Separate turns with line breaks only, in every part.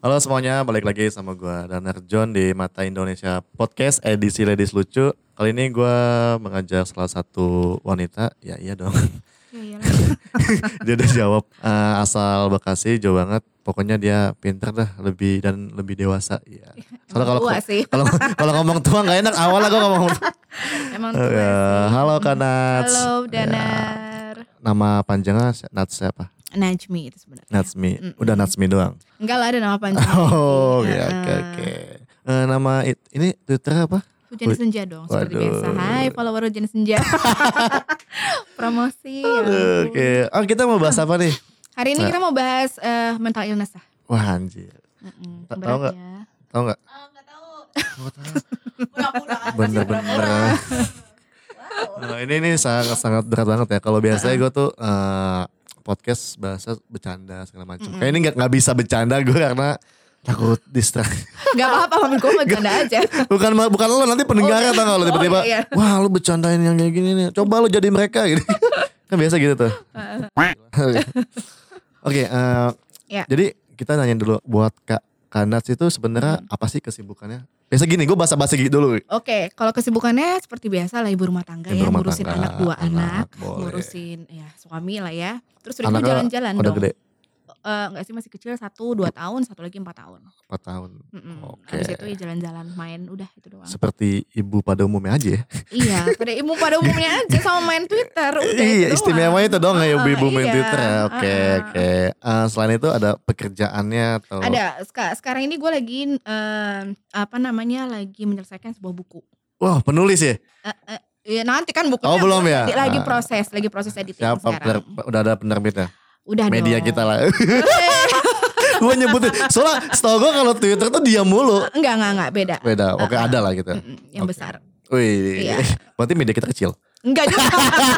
Halo semuanya, balik lagi sama gue Danar John di Mata Indonesia Podcast edisi Ladies Lucu. Kali ini gue mengajak salah satu wanita, ya iya dong.
Ya
dia udah jawab eh, asal Bekasi, jauh banget. Pokoknya dia pinter dah, lebih dan lebih dewasa. Iya. Soalnya kalau kalau kalau ngomong tua nggak enak. Awalnya gue ngomong.
Emang tua
ya,
sih.
halo Kak Nats.
Halo
Ya,
Danar.
nama panjangnya Nats siapa?
Najmi itu sebenarnya.
Natsmi.
Mm-mm.
Udah Natsmi doang.
Enggak lah ada nama panjang.
Oh, oke
Iya.
oke oke. Eh, nama it- ini Twitter apa?
Hujan senja dong seperti
Waduh.
biasa. Hai follower Hujan senja. Promosi. ya
Aduh. Oke. Oh, kita mau bahas apa nih?
Hari ini
Nah.
kita mau bahas eh, mental illness lah.
Wah anjir. Ta-
berat
tahu nggak?
ya.
Tahu nggak?
Enggak tahu.
Bener-bener. Nah, ini ini sangat sangat berat banget ya. Kalau biasanya gue tuh eh, podcast bahasa bercanda segala macam.
Mm-mm.
Kayak ini nggak nggak bisa bercanda gue karena takut distract.
Enggak apa-apa, gue bercanda aja.
bukan bukan lo nanti pendengarnya
Oh,
tau nggak lo tiba-tiba.
oh, iya.
Wah lu bercandain yang kayak gini nih. Coba lu jadi mereka gitu. kan biasa gitu tuh. Oke. eh,
Ya.
Jadi kita nanya dulu buat Kak Kanats itu sebenarnya apa sih kesibukannya? Biasa gini, gue bahasa-bahasa gitu dulu.
Oke, kalau kesibukannya seperti biasa lah ibu rumah tangga
Ibu
ya,
rumah
ngurusin
tangga,
anak dua
anak,
anak,
boleh.
ngurusin ya suami lah ya. Terus udah
Anaknya
jalan-jalan
Udah
dong.
gede,
Eh, enggak sih masih kecil satu dua tahun, satu lagi empat tahun.
4 tahun.
Mm-mm.
Oke.
Habis itu ya jalan-jalan main udah itu doang.
Seperti ibu pada umumnya aja ya.
iya, pada ibu pada umumnya aja sama main Twitter udah itu
iya,
doang.
istimewa itu dong ya
Ah,
ibu-ibu main
iya.
Twitter ya. Oke,
Ah, ah.
oke. Eh, selain itu ada pekerjaannya atau
Ada seka- sekarang ini gue lagi eh, apa namanya lagi menyelesaikan sebuah buku.
Wah, penulis ya?
Eh, eh, ya nanti kan bukunya
Oh, belum ya?
lagi, lagi
Ah.
proses, lagi proses editing
Siapa
sekarang.
udah ada penerbitnya?
Udah
Media
dong.
kita lah. gue nyebutin. Soalnya setahu gue kalau Twitter tuh diam mulu.
Enggak, enggak, enggak, beda.
Beda, oke
Ah, ah.
ada lah gitu.
Yang
Oke.
besar.
Wih,
Iya.
berarti media kita kecil.
Enggak juga.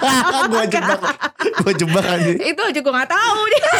gue jebak, gue jebak aja.
itu aja gue gak tahu dia.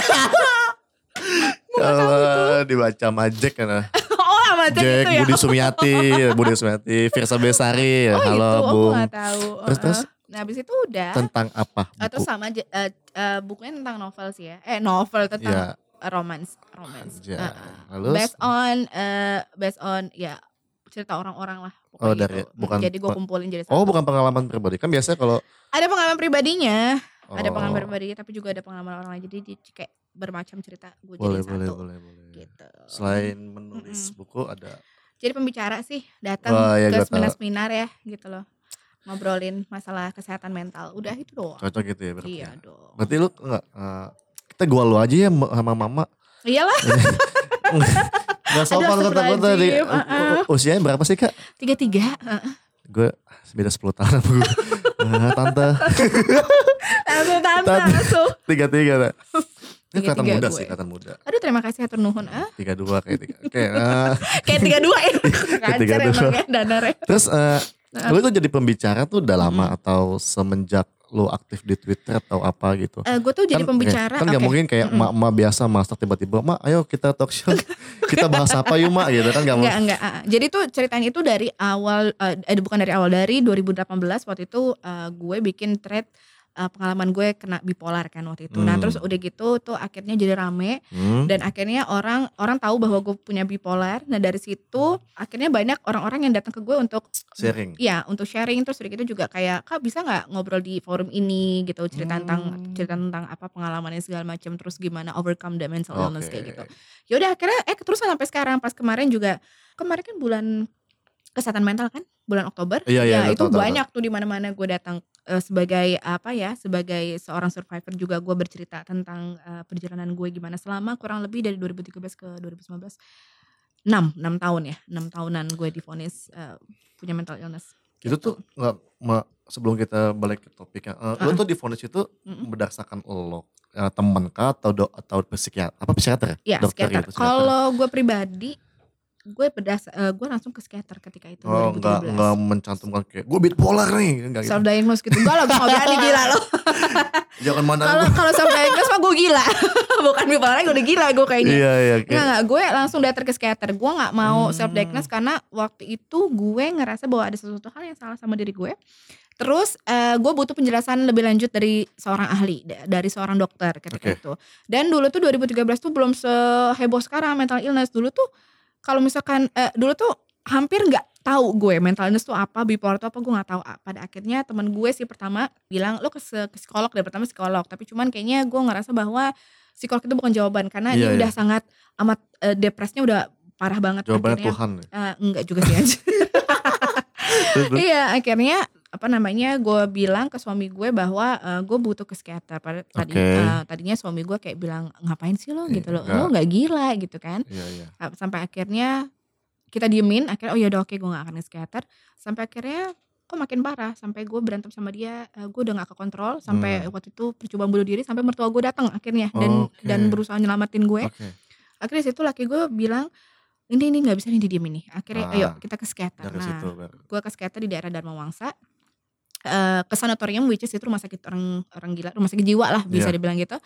Allah, dibaca Majek kan.
oh, macam
Jack,
itu ya.
Budi Sumiati, Budi Sumiati, Firsa Besari,
oh,
halo
itu, aku gak tahu.
Terus, terus?
Nah, habis itu udah.
Tentang apa?
Eh,
Buku?
sama aja eh, eh, bukunya tentang novel sih ya. Eh, novel tentang
Ya,
romance, romance. Heeh.
Lalu?
based on eh based on ya cerita orang-orang lah
Oh, dari-
gitu.
bukan-
jadi gue kumpulin jadi
Oh
satu.
bukan pengalaman pribadi. Kan biasanya kalau
ada pengalaman pribadinya ada
Oh,
pengalaman pribadi tapi juga ada pengalaman orang lain jadi di, kayak bermacam cerita gue
boleh,
jadi
boleh,
satu
boleh, boleh.
gitu
Selain menulis buku ada
jadi pembicara sih datang
Wah, ya,
ke seminar-seminar ya gitu loh ngobrolin masalah kesehatan mental udah itu doang
cocok gitu ya berarti.
iya
ya?
dong
Berarti lu enggak eh, kita gua lu aja ya sama mama.
iyalah
Gak sopan kata kata di
astagfirullahaladzim, uh-uh.
usianya berapa sih kak?
tiga tiga.
Gue beda 10 tahun sama gue. Eh, tante
langsung tante
Tante.
langsung
tiga tiga. Ini kelihatan muda
gue.
sih, kelihatan muda.
aduh terima kasih atur nuhun ah
Tiga dua kayak tiga. Oke. eh,
kayak tiga dua ya kancer
tiga dua.
emang ya
terus eh,
Nah.
lu tuh jadi pembicara tuh udah lama atau semenjak lu aktif di Twitter atau apa gitu?
Eh, gue tuh jadi
Kan-
pembicara
Kan gak
oke.
mungkin kayak emak-emak biasa masak tiba-tiba, mak ayo kita talk show. kita bahas apa yuk mak gitu kan gak
Enggak,
mungkin.
enggak. ah, ah. Jadi tuh ceritanya itu dari awal, eh eh, bukan dari awal, dari 2018 waktu itu eh, gue bikin thread eh, pengalaman gue kena bipolar kan waktu itu. Nah
Hmm.
terus udah gitu tuh akhirnya jadi rame
Hmm.
dan akhirnya orang orang tahu bahwa gue punya bipolar. Nah dari situ akhirnya banyak orang-orang yang datang ke gue untuk
Sharing.
ya untuk sharing terus udah gitu juga kayak kak bisa nggak ngobrol di forum ini gitu cerita tentang
Hmm.
cerita tentang apa pengalamannya segala macam terus gimana overcome the mental illness
Oke.
kayak gitu ya udah akhirnya eh terus sampai sekarang pas kemarin juga kemarin kan bulan kesehatan mental kan bulan Oktober
Iya, iya,
ya
tahu,
itu
tahu,
banyak tuh di mana-mana gue datang eh, sebagai apa ya sebagai seorang survivor juga gue bercerita tentang eh, perjalanan gue gimana selama kurang lebih dari 2013 ke 2019 6 6 tahun ya 6 tahunan gue divonis eh, punya mental illness
Itu tuh nggak ma- sebelum kita balik ke topiknya. eh, lu
Ah.
tuh di vonis itu berdasarkan lo temen kah atau do, atau psikiater apa psikiater
Ya,
Dokter
psikiater.
gitu, psikiater.
Kalau gue pribadi, gue bedas, eh, gue langsung ke psikiater ketika itu
Oh enggak
2017.
enggak mencantumkan kayak gue bipolar nih enggak gitu.
Self diagnose gitu. Enggak lah, gue gak berani gila loh.
Jangan mana
Kalau kalau self diagnose mah gue gila. Bukan bipolar, gue udah gila gue kayaknya.
Iya iya kayak-
Enggak, enggak, gue langsung datang ke psikiater. Gue gak mau
Hmm.
self diagnose karena waktu itu gue ngerasa bahwa ada sesuatu hal yang salah sama diri gue. Terus eh, gue butuh penjelasan lebih lanjut dari seorang ahli, da- dari seorang dokter ketika
Oke.
itu. Dan dulu tuh 2013 tuh belum seheboh sekarang mental illness. Dulu tuh kalau misalkan eh, dulu tuh hampir nggak tahu gue mental illness tuh apa, bipolar tuh apa gue nggak tahu. Ah, Pada akhirnya teman gue sih pertama bilang lo ke, ke psikolog deh pertama psikolog. Tapi cuman kayaknya gue ngerasa bahwa psikolog itu bukan jawaban karena
Iya,
ini udah
iya.
sangat amat eh, depresnya udah parah banget.
Jawabannya
akhirnya,
Tuhan.
eh, enggak juga sih? Iya akhirnya apa namanya gue bilang ke suami gue bahwa eh, gue butuh ke psikiater. Pada tadi
Oke.
eh, tadinya suami gue kayak bilang ngapain sih lo
Iya,
gitu lo,
enggak.
lo nggak gila gitu kan.
Iya, iya.
Sa- Sampai akhirnya kita diemin. Akhirnya oh ya udah oke gue nggak akan ke psikiater. Sampai akhirnya kok makin parah. Sampai gue berantem sama dia. eh, gue udah nggak ke kontrol. Sampai
Hmm.
waktu itu percobaan bunuh diri. Sampai mertua gue datang akhirnya dan
Oke.
dan berusaha nyelamatin gue.
Oke.
Akhirnya situ laki gue bilang ini ini nggak bisa nih didiemin nih. Akhirnya
Ah,
ayo kita ke.
Dari
Nah gue ke psikiater di daerah Dharma Wangsa eh ke sanatorium which is itu rumah sakit orang orang gila rumah sakit jiwa lah bisa
Iya.
dibilang gitu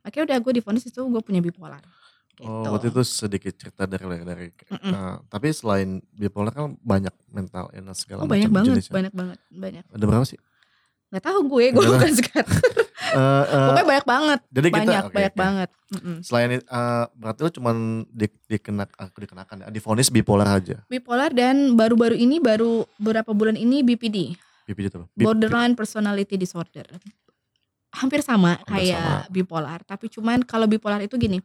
akhirnya udah gue divonis itu gue punya bipolar gitu.
Oh, waktu itu sedikit cerita dari dari.
Mm-mm.
Nah, tapi selain bipolar kan banyak mental illness segala
oh banyak
macam
banget
jenisnya.
banyak banget banyak
Ada berapa sih?
nggak tahu gue gue bukan
Eh, eh,
pokoknya banyak banget
jadi kita
banyak
oke,
banyak
oke.
banget Mm-mm.
Selain itu, eh, berarti lu cuman di, dikenak, aku dikenakan ya, divonis bipolar aja.
bipolar dan baru-baru ini baru beberapa bulan ini BPD
BPD apa? Bi-
borderline personality disorder hampir sama
Hampir
kayak bipolar tapi cuman kalau bipolar itu gini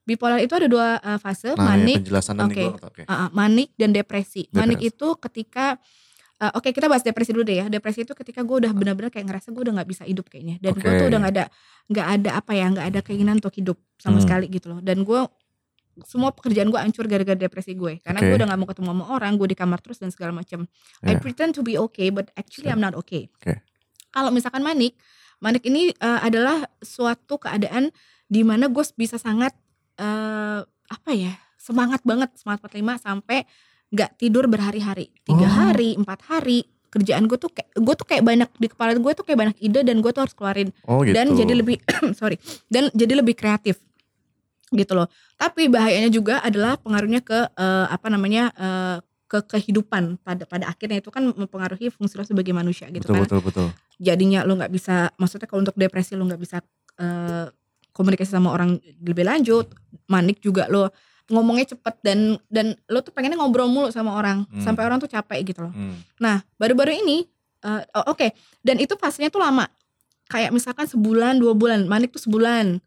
bipolar itu ada dua uh, fase
Nah, ya,
manik
nggak tahu, oke.
uh, manik dan depresi manik
Depresi.
itu ketika uh, oke kita bahas depresi dulu deh ya depresi itu ketika gue udah benar-benar kayak ngerasa gue udah nggak bisa hidup kayaknya dan gue
Oke.
tuh udah nggak ada nggak ada apa ya nggak ada keinginan untuk hidup sama
Hmm.
sekali gitu loh dan gue semua pekerjaan gue hancur gara-gara depresi gue karena
Oke.
gue udah nggak mau ketemu sama orang gue di kamar terus dan segala macam I
Ya.
pretend to be okay but actually I'm not okay.
Oke.
Kalau misalkan manik, manik ini eh, adalah suatu keadaan di mana gue bisa sangat eh, apa ya semangat banget semangat 45 sampai nggak tidur berhari-hari tiga
Oh.
hari empat hari kerjaan gue tuh kayak gue tuh kayak banyak di kepala gue tuh kayak banyak ide dan gue tuh harus keluarin
Oh gitu.
dan jadi lebih sorry dan jadi lebih kreatif gitu loh. Tapi bahayanya juga adalah pengaruhnya ke eh, apa namanya eh, ke kehidupan pada pada akhirnya. Itu kan mempengaruhi fungsi lo sebagai manusia gitu
betul,
kan.
betul betul.
Jadinya lo nggak bisa maksudnya kalau untuk depresi lo nggak bisa eh, komunikasi sama orang lebih lanjut manik juga lo ngomongnya cepet dan dan lo tuh pengennya ngobrol mulu sama orang
Hmm.
sampai orang tuh capek gitu loh.
Hmm.
Nah, baru-baru ini, oh, oke, dan itu fasenya tuh lama. Kayak misalkan sebulan, dua bulan, manik tuh sebulan,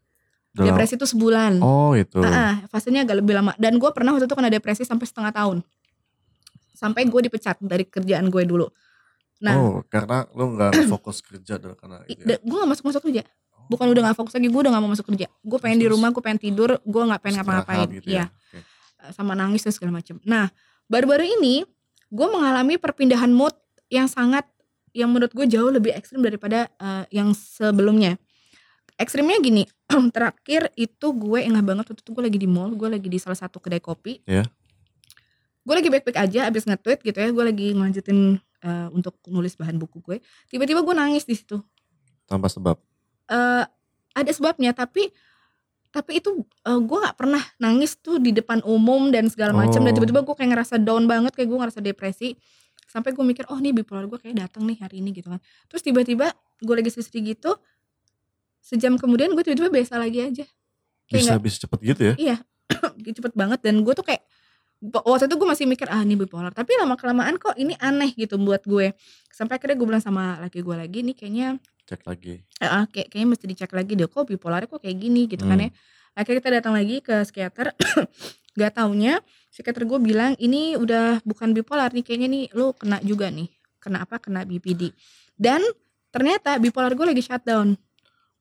Dalam-
depresi tuh sebulan.
Oh itu.
Ah, fasenya agak lebih lama. Dan gue pernah waktu itu kena depresi sampai setengah tahun. Sampai gue dipecat dari kerjaan gue dulu. Nah,
oh karena lu nggak fokus kerja dan karena itu ya?
gue gak masuk-masuk kerja. Bukan udah gak fokus lagi, gue udah gak mau masuk kerja. Gue pengen di rumah, gue pengen tidur, gue gak pengen ngapa-ngapain.
gitu
Iya,
ya. Oke.
sama nangis dan segala macam. Nah, baru-baru ini gue mengalami perpindahan mood yang sangat yang menurut gue jauh lebih ekstrim daripada eh, yang sebelumnya. Ekstrimnya gini, terakhir itu gue engah banget waktu itu gue lagi di mall, gue lagi di salah satu kedai kopi.
Ya.
Gue lagi baik-baik aja, abis nge-tweet gitu ya, gue lagi ngelanjutin eh, untuk nulis bahan buku gue. Tiba-tiba gue nangis di situ.
Tanpa sebab.
eh ada sebabnya, tapi tapi itu eh, gue nggak pernah nangis tuh di depan umum dan segala macam dan
Oh.
tiba-tiba gue kayak ngerasa down banget kayak gue ngerasa depresi sampai gue mikir oh nih bipolar gue kayak datang nih hari ini gitu kan terus tiba-tiba gue lagi sedih gitu sejam kemudian gue tiba-tiba biasa lagi aja. Kayak
Bisa
nggak
bisa cepet gitu ya.
iya cepet banget. Dan gue tuh kayak waktu itu gue masih mikir ah ini bipolar. Tapi lama kelamaan kok ini aneh gitu buat gue. Sampai akhirnya gue bilang sama laki gue lagi nih kayaknya
Cek lagi.
ah, kayak kayaknya mesti dicek lagi deh kok bipolarnya kok kayak gini? Gitu kan
Hmm.
ya. Akhirnya kita datang lagi ke psikiater. Gak taunya psikiater gue bilang ini udah bukan bipolar nih kayaknya nih lu kena juga nih. Kena apa? Kena BPD dan ternyata bipolar gue lagi shutdown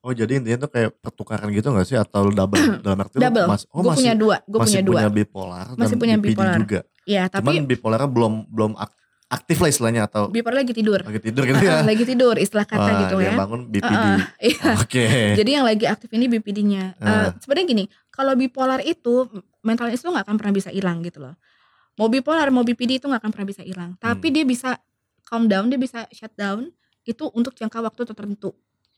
Oh jadi intinya tuh kayak pertukaran gitu gak sih atau double dalam arti lu
double
mas, oh
gue
masih
punya dua gue
masih
punya dua
punya bipolar
Masih
dan
punya
BPD
bipolar.
juga.
ya
Cuman
tapi
bipolarnya belum belum ak- aktif lah istilahnya atau
bipolar lagi tidur
lagi tidur gitu
Ah,
ya.
ah, lagi tidur istilah kata
Wah,
gitu ya
bangun BPD.
Ah, ah, iya.
Oke.
Jadi yang lagi aktif ini BPD-nya. Eh,
Ah.
Sebenarnya gini, kalau bipolar itu mental itu nggak akan pernah bisa hilang gitu loh. Mau bipolar, mau BPD itu nggak akan pernah bisa hilang. Tapi
Hmm.
dia bisa calm down, dia bisa shut down itu untuk jangka waktu tertentu.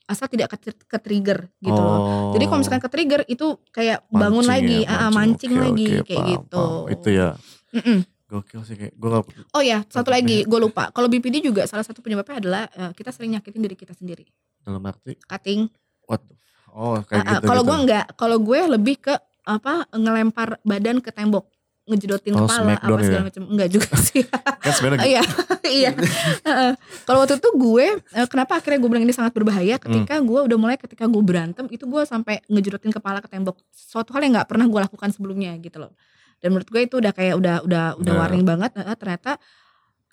Asal tidak ke, ke trigger gitu loh.
Oh.
Jadi kalau misalkan ke trigger itu kayak bangun
Mancing
lagi,
ya,
ah, ah, mancing,
Oke,
lagi
oke,
kayak
paham,
gitu.
paham. Itu ya.
Mm-mm.
Gokil sih kayak gue gak
Oh ya, satu lagi gue lupa. Kalau BPD juga salah satu penyebabnya adalah eh, kita sering nyakitin diri kita sendiri.
dalam arti
Cutting.
what Oh kayak
ah,
gitu
kalau
gitu.
gue enggak, kalau gue lebih ke apa ngelempar badan ke tembok, ngejedotin
Oh,
kepala apa
smackdown
segala
ya?
macam. Enggak juga sih.
Kan sebenarnya gitu.
Iya, iya. Kalau waktu itu gue, eh, kenapa akhirnya gue bilang ini sangat berbahaya? Ketika
Hmm.
gue udah mulai ketika gue berantem itu gue sampai ngejedotin kepala ke tembok. Suatu hal yang nggak pernah gue lakukan sebelumnya gitu loh. Dan menurut gue itu udah kayak udah udah udah
Udah.
warning banget. Heeh, ternyata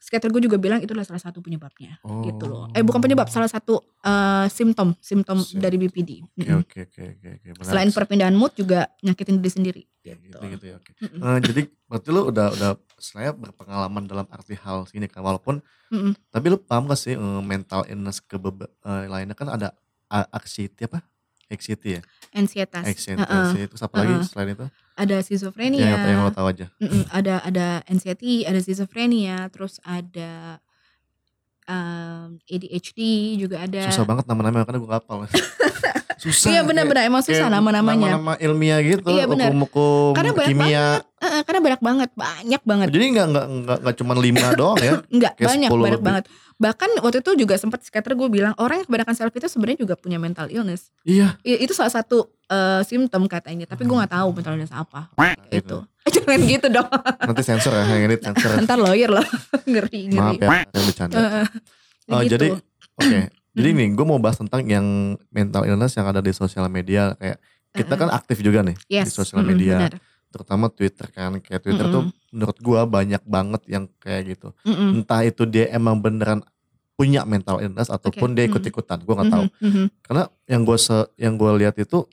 skater gue juga bilang itu adalah salah satu penyebabnya gitu loh.
Oh.
Eh bukan penyebab, salah satu eh, simptom simptom
Sim-
dari BPD.
Oke oke oke oke
Selain perpindahan mood juga nyakitin diri sendiri.
Ya, gitu
gitu.
gitu ya oke.
Mm-mm.
Eh, jadi berarti lu udah udah saya berpengalaman dalam arti hal sini kan walaupun
Mm-mm.
tapi lu paham gak sih eh, mental illness ke eh, lainnya kan ada anxiety apa? Anxiety ya? Anxiety, anxiety. Terus apa lagi
Heeh.
selain itu?
Ada schizophrenia.
yang lo tahu aja.
Mm-mm, ada ada anxiety, ada schizophrenia, terus ada um, ADHD juga ada.
Susah banget nama-namanya karena gue gak hafal. susah.
Iya benar-benar emang susah nama-namanya.
Nama-nama ilmiah gitu.
Iya.
Hukum-hukum
Karena banyak
kimia.
Heeh, karena banyak banget, banyak banget.
Jadi nggak nggak nggak nggak cuma lima doang ya. Kayak
banyak
10
banyak
lebih.
banget. Bahkan waktu itu juga sempat skater gue bilang orang yang kebanyakan selfie itu sebenarnya juga punya mental illness.
Iya.
I- Itu salah satu eh, simptom katanya, tapi gue nggak tahu mental illness apa.
Gitu.
Itu. Jangan gitu dong.
Nanti sensor ya, yang ini sensor. ya.
Ntar lawyer loh. ngeri, ngeri.
Maaf ya, saya bercanda.
Heeh.
Oh,
Gitu.
jadi oke. Jadi nih, gue mau bahas tentang yang mental illness yang ada di sosial media. Kayak kita kan aktif juga nih
yes.
di sosial media,
benar.
terutama Twitter kan. Kayak Twitter tuh menurut gue banyak banget yang kayak gitu.
Mm-mm.
Entah itu dia emang beneran punya mental illness ataupun dia
mm.
ikut-ikutan. Gue nggak tahu.
Mhm, mhm.
Karena yang gue yang gue lihat itu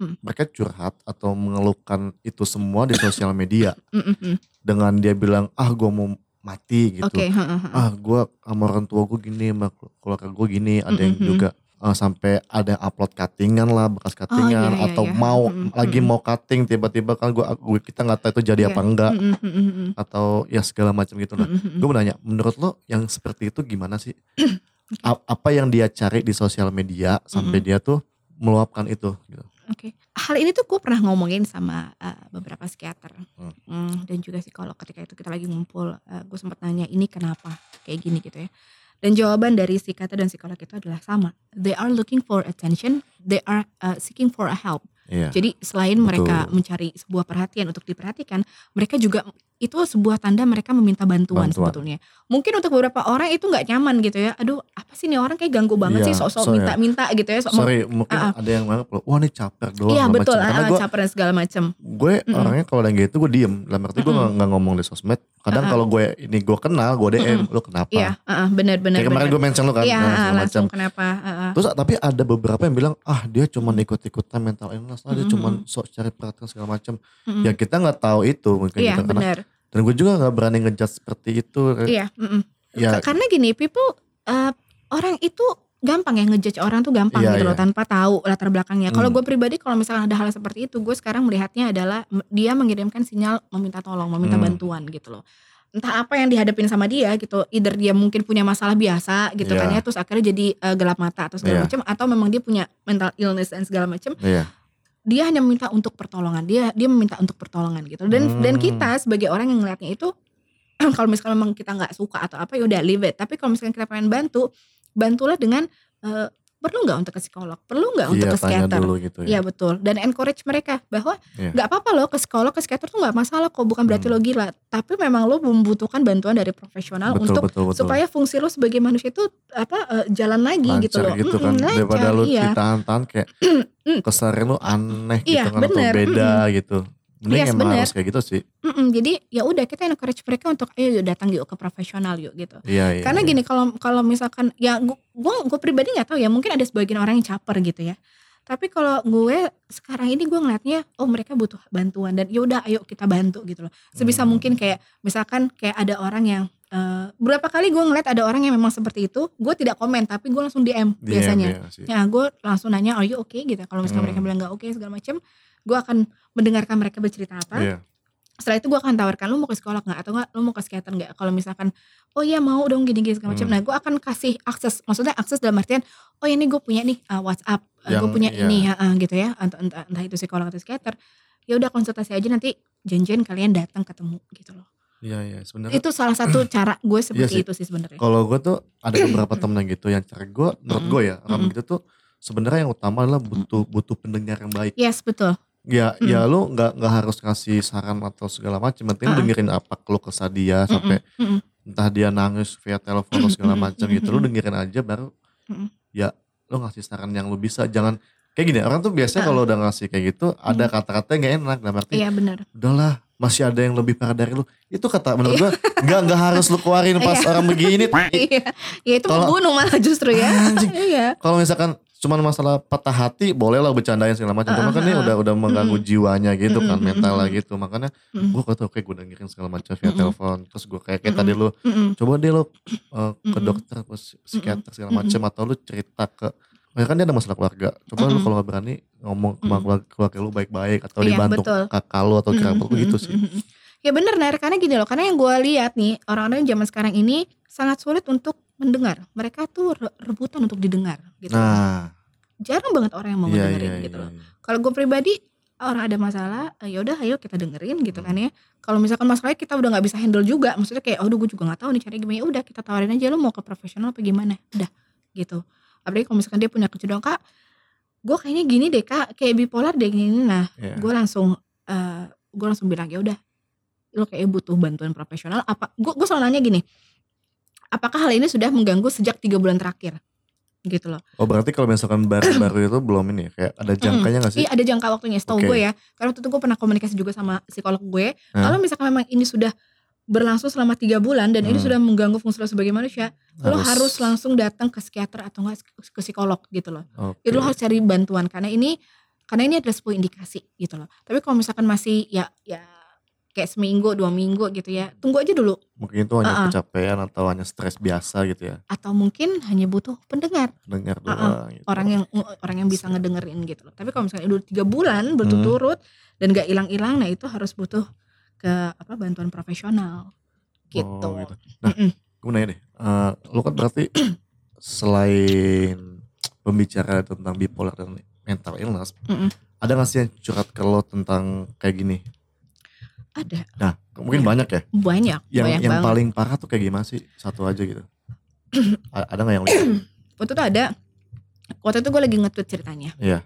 Hmm.
mereka curhat atau mengeluhkan itu semua di sosial media
Mm, mm, mm.
dengan dia bilang ah gue mau mati gitu.
Heeh.
ah gue sama orang tua gue gini sama keluarga gue gini ada yang
Mhm.
juga eh, sampai ada upload cuttingan lah bekas cuttingan
iya, iya,
atau
iya.
mau
Mhm,
lagi mau cutting tiba-tiba kan gue kita nggak tahu itu jadi
Iya.
apa enggak
Mm, mm, mm, mm, mm.
atau ya segala macam gitu nah
Mm, mm, mm.
gue mau nanya menurut lo yang seperti itu gimana sih A- apa yang dia cari di sosial media sampai
Mhm.
dia tuh meluapkan itu gitu.
Oke, hal ini tuh gue pernah ngomongin sama uh, beberapa psikiater
Hmm.
Hmm, dan juga psikolog ketika itu kita lagi ngumpul. gue sempat nanya ini kenapa kayak gini gitu ya. Dan jawaban dari psikiater dan psikolog itu adalah sama. They are looking for attention. They are uh, seeking for a help.
Iya.
Jadi selain mereka
Betul.
mencari sebuah perhatian untuk diperhatikan, mereka juga itu sebuah tanda mereka meminta bantuan,
Bantuan.
sebetulnya. Mungkin untuk beberapa orang itu nggak nyaman gitu ya. Aduh, apa sih nih orang kayak ganggu banget
Iya,
sih sok-sok
so ya.
minta-minta gitu ya. Sok mau-
Sorry mungkin
Ah, ah.
ada yang nganggap wah ini caper doang
Iya betul,
macam. karena
ah,
gue
caper dan segala macam.
gue
Mm-mm.
orangnya kalau yang gitu gue diem dalam arti gue
Mm-mm.
nggak nggak ngomong di sosmed kadang
Uh-uh.
kalau gue ini gue kenal gue DM lo kenapa
Iya, ah, benar-benar.
kayak kemarin gue mention lo kan
Iya,
nah,
ah,
segala macam
langsung kenapa? ah, ah.
terus tapi ada beberapa yang bilang ah dia cuma ikut-ikutan mental illness ah dia
Mm-mm.
cuma sok cari perhatian segala macam
Mm-mm.
ya kita nggak tahu itu mungkin
Iya,
gitu karena
benar.
dan gue juga nggak berani ngejudge seperti itu
Iya, mm-mm.
ya
Ka- Karena gini, people eh, orang itu gampang ya ngejudge orang tuh gampang
Iya,
gitu loh
iya.
tanpa tahu latar belakangnya. Kalau
Hmm.
gue pribadi kalau misalnya ada hal seperti itu, gue sekarang melihatnya adalah dia mengirimkan sinyal meminta tolong, meminta
Hmm.
bantuan gitu loh. Entah apa yang dihadapin sama dia gitu, either dia mungkin punya masalah biasa gitu kan
Iya.
ya, terus akhirnya jadi eh, gelap mata atau segala macam, atau memang dia punya mental illness dan segala macam,
iya
dia hanya meminta untuk pertolongan. Dia dia meminta untuk pertolongan gitu. Dan dan
Hmm.
kita sebagai orang yang ngelihatnya itu kalau misalnya memang kita nggak suka atau apa ya udah leave it. Tapi kalau misalnya kita pengen bantu bantulah dengan eh, perlu nggak untuk ke psikolog? Perlu nggak untuk
iya
ke psikiater
dulu gitu
Iya
ya
betul. Dan encourage mereka bahwa
Iya.
nggak apa-apa loh ke psikolog ke psikiater tuh nggak masalah kok bukan berarti
Hmm.
lo gila. Tapi memang lo membutuhkan bantuan dari profesional
betul
untuk
betul betul.
supaya fungsi lo sebagai manusia itu apa eh, jalan lagi gitu
lancar
loh.
gitu kan. Daripada
lancar,
lu
iya.
ditahan-tahan kayak keseharian lu aneh
Iya,
gitu kan atau beda gitu mending
Yes,
emang
bener.
harus kayak gitu sih
Mm-mm, jadi ya udah kita encourage mereka untuk ayo yuk datang yuk ke profesional yuk gitu
iya iya
Karena
iya.
gini kalau kalau misalkan ya gue gue pribadi nggak tahu ya mungkin ada sebagian orang yang caper gitu ya. Tapi kalau gue sekarang ini gue ngeliatnya oh mereka butuh bantuan dan ya udah ayo kita bantu gitu loh. Sebisa
Hmm.
mungkin kayak misalkan kayak ada orang yang eh, berapa kali gue ngeliat ada orang yang memang seperti itu, gue tidak komen tapi gue langsung DM,
DM,
biasanya.
iya.
Ya gue langsung nanya are you okay gitu. Kalau misalkan
Hmm.
mereka bilang nggak oke segala macem, gue akan mendengarkan mereka bercerita apa
Iya.
setelah itu gue akan tawarkan lu mau ke psikolog nggak atau nggak lu mau ke psikiater nggak kalau misalkan oh iya mau dong gini gini segala macam
Hmm.
nah gue akan kasih akses maksudnya akses dalam artian oh ini gue punya nih uh, WhatsApp gue
Yang-
punya
iya.
ini ya uh, gitu ya entah, entah, entah itu psikolog atau psikiater ya udah konsultasi aja nanti janjian kalian datang ketemu gitu loh
Iya iya sebenarnya
Itu salah satu cara gue seperti
sih.
itu sih sebenarnya.
kalau gue tuh ada beberapa temen yang gitu yang cara gue menurut gue ya orang begitu tuh sebenarnya yang utama adalah butuh butuh pendengar yang baik.
Yes, betul.
Ya
Mm.
ya lu nggak nggak harus ngasih saran atau segala macam, penting
Uh-uh.
dengerin apa keluh kesah dia sampai
Mm-mm, mm-mm.
entah dia nangis via telepon atau segala macam gitu, lu dengerin aja baru ya lu ngasih saran yang lu bisa, jangan kayak gini orang tuh biasanya kalau udah ngasih kayak gitu ada kata-kata yang gak enak. Dalam arti
Iya benar.
udahlah masih ada yang lebih parah dari lu. Itu kata menurut gua nggak nggak harus lu keluarin pas
Iya.
orang begini.
Iya, ya itu
Kalau-
membunuh malah justru ya. Iya.
kalau misalkan cuman masalah patah hati boleh lah bercandain segala macam cuma kan ini udah udah mengganggu
Mm-mm.
jiwanya gitu kan
Mm-mm,
mental lah gitu makanya
Mm-mm.
gue kata oke gue dengerin segala macam via telepon terus gue kayak kayak tadi lu
Mm-mm.
coba deh lo uh, ke
Mm-mm.
dokter ke psikiater segala macam atau lu cerita ke Ya kan dia ada masalah keluarga. Coba lu
Mm-mm.
kalau gak berani ngomong ke keluarga, keluarga lu baik-baik atau
Iya,
dibantu
betul.
kakak lu atau kerabat lu gitu sih.
Ya bener Ner, karena gini loh, karena yang gue lihat nih orang-orang zaman sekarang ini sangat sulit untuk mendengar. Mereka tuh re- rebutan untuk didengar gitu.
Nah,
Jarang banget orang yang mau
iya
dengerin
iya
gitu
iya.
loh. Kalau gue pribadi orang ada masalah, eh, ya udah ayo kita dengerin gitu kan ya. Kalau misalkan masalahnya kita udah nggak bisa handle juga, maksudnya kayak, oh gue juga nggak tahu nih caranya gimana. Ya udah kita tawarin aja lu mau ke profesional apa gimana, udah gitu. Apalagi kalau misalkan dia punya kecenderungan kak, gue kayaknya gini deh kak, kayak bipolar deh gini. Nah,
Iya.
gue langsung, eh gue langsung bilang ya udah, lu kayak butuh bantuan profesional. Apa? Gue gue selalu nanya gini, apakah hal ini sudah mengganggu sejak tiga bulan terakhir? Gitu loh.
Oh berarti kalau misalkan baru-baru itu belum ini ya kayak ada jangkanya gak sih?
Iya ada jangka waktunya setahu
Oke.
gue ya. Karena waktu itu gue pernah komunikasi juga sama psikolog gue.
Hah?
Kalau misalkan memang ini sudah berlangsung selama tiga bulan dan ini
Hmm.
sudah mengganggu fungsi lo sebagai manusia, lo harus langsung datang ke psikiater atau enggak ke psikolog gitu loh.
Oke.
Itu lo harus cari bantuan karena ini karena ini adalah sebuah indikasi gitu loh. Tapi kalau misalkan masih ya ya kayak seminggu dua minggu gitu ya, tunggu aja dulu.
Mungkin itu hanya
Uh-uh.
kecapean atau hanya stres biasa gitu ya.
Atau mungkin hanya butuh pendengar
Dengar
Uh-uh.
doang gitu.
orang yang orang yang bisa ngedengerin gitu loh. Tapi kalau misalnya udah tiga bulan berturut-turut dan gak hilang-hilang, nah itu harus butuh ke apa bantuan profesional gitu.
Oh, gitu. Nah,
Mm-mm.
gue nanya deh. eh, lu kan berarti selain pembicara tentang bipolar dan mental illness,
Mm-mm.
ada gak sih yang curhat ke lo tentang kayak gini?
Ada
Nah, mungkin banyak ya.
banyak,
Yang
banyak
yang
banget.
paling parah tuh kayak gimana sih? Satu aja gitu. Ada gak yang?
Waktu itu ada, waktu itu gue lagi nge-tweet ceritanya.
Iya.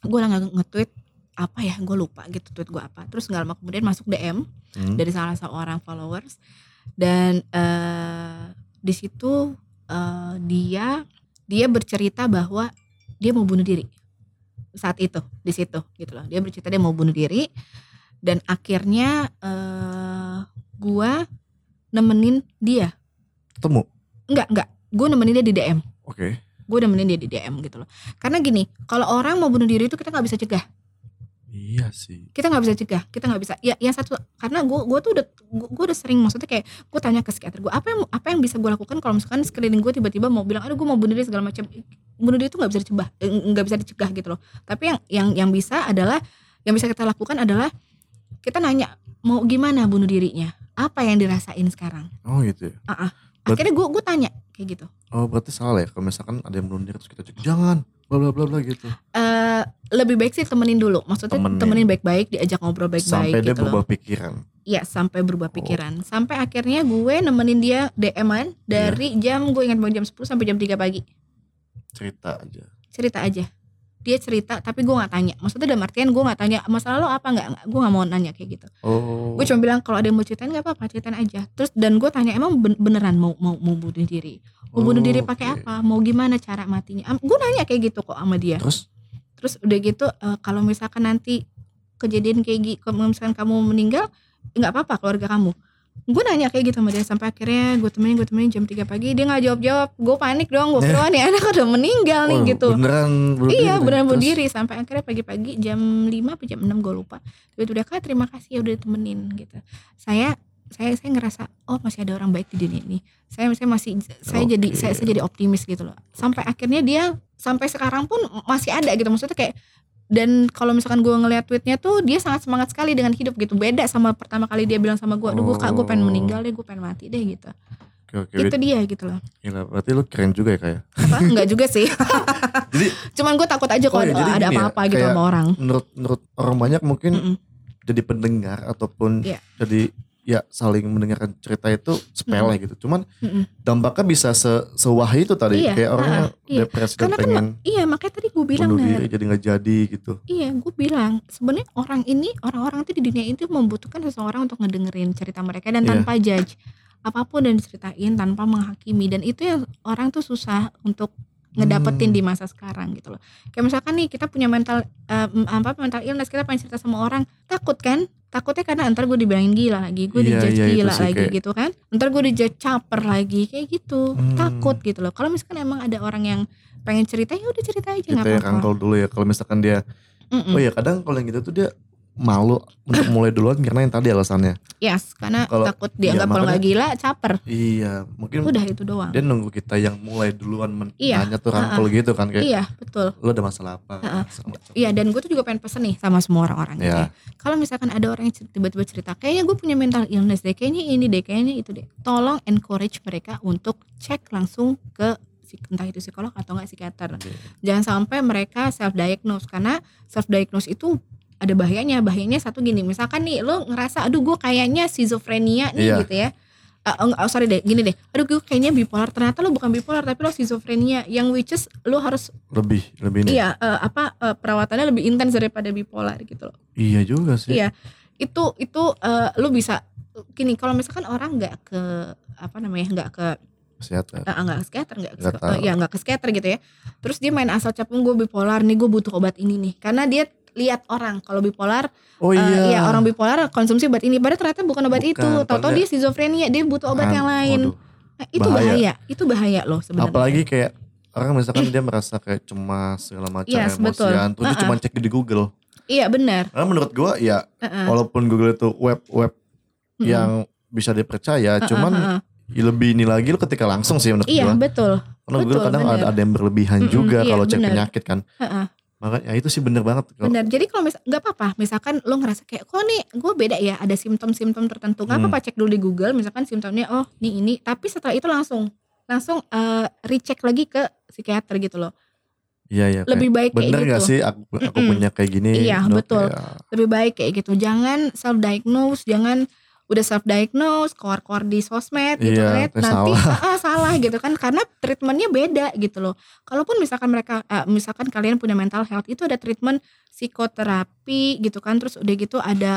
Gue lagi nge-tweet apa ya, gue lupa gitu tweet gue apa. Terus nggak lama kemudian masuk DM
Hmm?
dari salah seorang followers dan eh di situ eh, dia dia bercerita bahwa dia mau bunuh diri saat itu di situ gitu loh dia bercerita dia mau bunuh diri dan akhirnya eh gua nemenin dia.
Ketemu.
enggak enggak. Gue nemenin dia di DM
Oke.
gue nemenin dia di DM gitu loh. Karena gini kalau orang mau bunuh diri itu kita nggak bisa cegah.
Iya sih.
kita nggak bisa cegah kita nggak bisa. Ya yang satu karena gue gue tuh udah gue udah sering maksudnya kayak gue tanya ke psikiater gue apa yang apa yang bisa gue lakukan kalau misalkan sekeliling gue tiba-tiba mau bilang aduh gue mau bunuh diri segala macam. Bunuh diri itu nggak bisa dicegah eh, nggak bisa dicegah gitu loh. Tapi yang yang yang bisa adalah yang bisa kita lakukan adalah kita nanya mau gimana bunuh dirinya apa yang dirasain sekarang
Oh gitu ya.
akhirnya gue gue tanya kayak gitu
Oh berarti salah ya kalau misalkan ada yang bunuh diri terus kita cek jangan bla bla bla bla gitu.
Eh lebih baik sih temenin dulu maksudnya
Temenin.
temenin baik-baik diajak ngobrol baik-baik
Sampai dia
gitu loh
berubah pikiran.
Iya sampai
Oh.
berubah pikiran Sampai akhirnya gue nemenin dia DM-an Dari
Iya.
jam gue ingat banget jam 10 sampai jam 3 pagi
Cerita aja.
Cerita aja Dia cerita tapi gue gak tanya. Maksudnya dalam artian gue gak tanya Masalah lo apa gak, Gue gak mau nanya kayak gitu.
Oh.
Gue cuma bilang kalau ada yang mau ceritain gak apa-apa Ceritain aja. Terus dan gue tanya emang ben- beneran mau mau mau bunuh diri? Mau bunuh diri pakai
Oh, Oke.
apa? Mau gimana cara matinya? Gue nanya kayak gitu kok sama dia.
Terus?
Terus udah gitu eh, Kalau misalkan nanti Kejadian kayak gitu misalkan kamu meninggal nggak apa-apa keluarga kamu gue nanya kayak gitu sama dia sampai akhirnya gue temenin gue temenin jam 3 pagi dia nggak jawab jawab gue panik dong gue kira nih anak udah meninggal nih
wah,
gitu.
Beneran bunuh
iya
diri.
beneran bunuh diri. Sampai akhirnya pagi-pagi jam 5 apa jam 6 gue lupa. Dia udah kak terima kasih ya udah ditemenin gitu. Saya saya saya ngerasa oh masih ada orang baik di dunia ini. Saya saya masih saya
Oke.
jadi saya, saya jadi optimis gitu loh. Sampai akhirnya dia sampai sekarang pun masih ada gitu. Maksudnya kayak dan kalau misalkan gue ngeliat tweetnya tuh dia sangat semangat sekali dengan hidup gitu beda sama pertama kali dia bilang sama gue aduh gue kak gue pengen
Oh.
meninggal deh gue pengen mati deh gitu
Oke oke.
itu dia gitu loh
Gila, berarti lu keren juga ya kayak.
apa enggak juga sih
Jadi
cuman gue takut aja kalau
Oh, ya,
ada,
ya,
apa-apa gitu
kayak-
sama orang
menurut menurut orang banyak mungkin
Mm-mm.
jadi pendengar ataupun
Iya.
jadi ya saling mendengarkan cerita itu sepele gitu. Cuman
Mm-mm.
dampaknya bisa se sewah itu tadi
Iya,
kayak orangnya
ah, iya.
depresi dan
kan
pengen
iya makanya tadi gue bilang
diri jadi nggak jadi gitu.
Iya, gue bilang sebenarnya orang ini orang-orang tuh di dunia itu membutuhkan seseorang untuk ngedengerin cerita mereka dan
Iya.
tanpa judge apa pun yang diceritain tanpa menghakimi dan itu yang orang tuh susah untuk ngedapetin
Hmm.
di masa sekarang gitu loh. Kayak misalkan nih kita punya mental m- apa mental illness kita pengen cerita sama orang takut kan? Takutnya karena ntar gue dibilangin gila lagi, gue
Iya,
dijudge
itu
gila lagi
kayak-
gitu kan? Ntar gue dijudge caper lagi kayak gitu,
Hmm.
takut gitu loh. Kalau misalkan emang ada orang yang pengen cerita ya udah cerita aja nggak apa-apa.
dulu ya kalau misalkan dia
Mm-mm.
oh ya kadang kalau yang gitu tuh dia malu untuk mulai duluan karena yang tadi alasannya.
Yes, karena
Kalau-
takut dianggap
iya,
kalau nggak gila caper.
Iya, mungkin
Udah itu doang.
dia nunggu kita yang mulai duluan men-
Iya,
nanya tuh rangkul gitu kan kayak
Iya, betul.
lo ada masalah apa? Segala macam.
Iya, dan gue tuh juga pengen pesen nih sama semua orang-orang ya. Kalau misalkan ada orang yang tiba-tiba cerita, kayaknya gue punya mental illness deh, kayaknya ini deh, kayaknya itu deh. Tolong encourage mereka untuk cek langsung ke entah itu psikolog atau enggak psikiater.
Oke.
Jangan sampai mereka self diagnose karena self diagnose itu ada bahayanya. Bahayanya satu gini, misalkan nih lo ngerasa aduh gue kayaknya schizophrenia nih
Iya.
gitu ya. Ah, oh, sorry deh, gini deh. Aduh gue kayaknya bipolar. Ternyata lo bukan bipolar tapi lo schizophrenia yang which is lo harus
Lebih, lebih nih.
iya eh, apa eh, perawatannya lebih intens daripada bipolar gitu loh.
Iya juga sih.
Iya. Itu itu eh, lo bisa gini kalau misalkan orang nggak ke apa namanya nggak ke
Psikiater.
eh, nggak ke psikiater nggak ke
tahu.
ya nggak ke psikiater gitu ya terus dia main asal capung gue bipolar nih gue butuh obat ini nih karena dia lihat orang kalau bipolar
Oh
eh,
iya.
ya orang bipolar konsumsi obat ini padahal ternyata bukan obat
Bukan,
itu tahu-tahu dia schizophrenia dia butuh obat
Kan,
yang lain
waduh.
Nah, itu
bahaya.
bahaya. itu bahaya loh sebenarnya
Apalagi kayak orang misalkan dia merasa kayak cemas segala macam
Yes, betul.
emosian, terus dia
Uh-uh.
cuma cek di Google.
iya benar
Karena menurut gua ya
Heeh.
walaupun Google itu web web
Mm-mm.
yang bisa dipercaya,
Heeh,
cuman
heeh.
ya lebih ini lagi lu ketika langsung sih menurut
iya
gua.
betul
Karena Google
betul,
kadang
bener.
ada, ada yang berlebihan
Mm-mm,
juga
iya,
kalau cek penyakit kan.
Heeh.
Makanya ya itu sih bener banget.
Benar. Jadi kalau misal nggak apa-apa, misalkan lo ngerasa kayak kok nih gue beda ya, ada simptom-simptom tertentu. Nggak
Hmm.
apa-apa cek dulu di Google, misalkan simptomnya oh nih ini. Tapi setelah itu langsung langsung eh, recheck lagi ke psikiater gitu loh.
Iya iya. kayak,
Lebih baik kayak
Bener
gitu.
gak sih aku aku
Mm-mm.
punya kayak gini?
Iya, betul.
Ya,
Lebih baik kayak gitu. Jangan self diagnose, jangan udah self diagnose, keluar-keluar di sosmed gitu kan. Nanti
salah.
ah, salah gitu kan karena treatmentnya beda gitu loh. Kalaupun misalkan mereka eh, misalkan kalian punya mental health itu ada treatment psikoterapi gitu kan terus udah gitu ada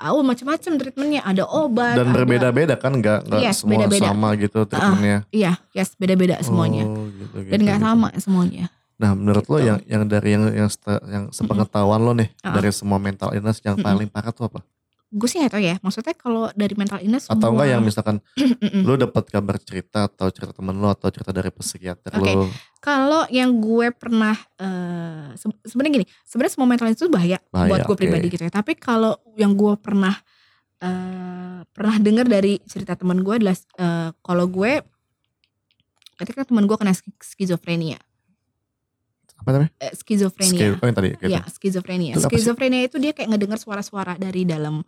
eh oh macam-macam treatmentnya ada obat
Dan berbeda-beda kan nggak nggak
Yes,
semua
beda-beda.
sama gitu treatmentnya.
iya yes beda-beda semuanya
Oh, gitu,
dan
gitu,
nggak
gitu.
sama semuanya
Nah, menurut lo
Gitu.
yang yang dari yang yang, yang sepengetahuan lo nih
Ah.
dari semua mental illness yang paling parah tuh apa?
Gue sih nggak tahu ya maksudnya kalau dari mental illness
Atau enggak yang misalkan lo dapat kabar cerita atau cerita temen lo atau cerita dari psikiater
Oke.
lo
Kalau yang gue pernah se- sebenarnya gini, sebenarnya semua mental illness itu bahaya,
Bahaya,
buat gue
oke.
pribadi gitu ya. Tapi kalau yang gue pernah eh pernah dengar dari cerita teman gue adalah eh, kalau gue ketika teman gue kena ski- skizofrenia,
apa namanya?
eh, skizofrenia.
Oh yang tadi kayak
Ya, skizofrenia.
Itu?
Skizofrenia itu dia kayak ngedengar suara-suara dari dalam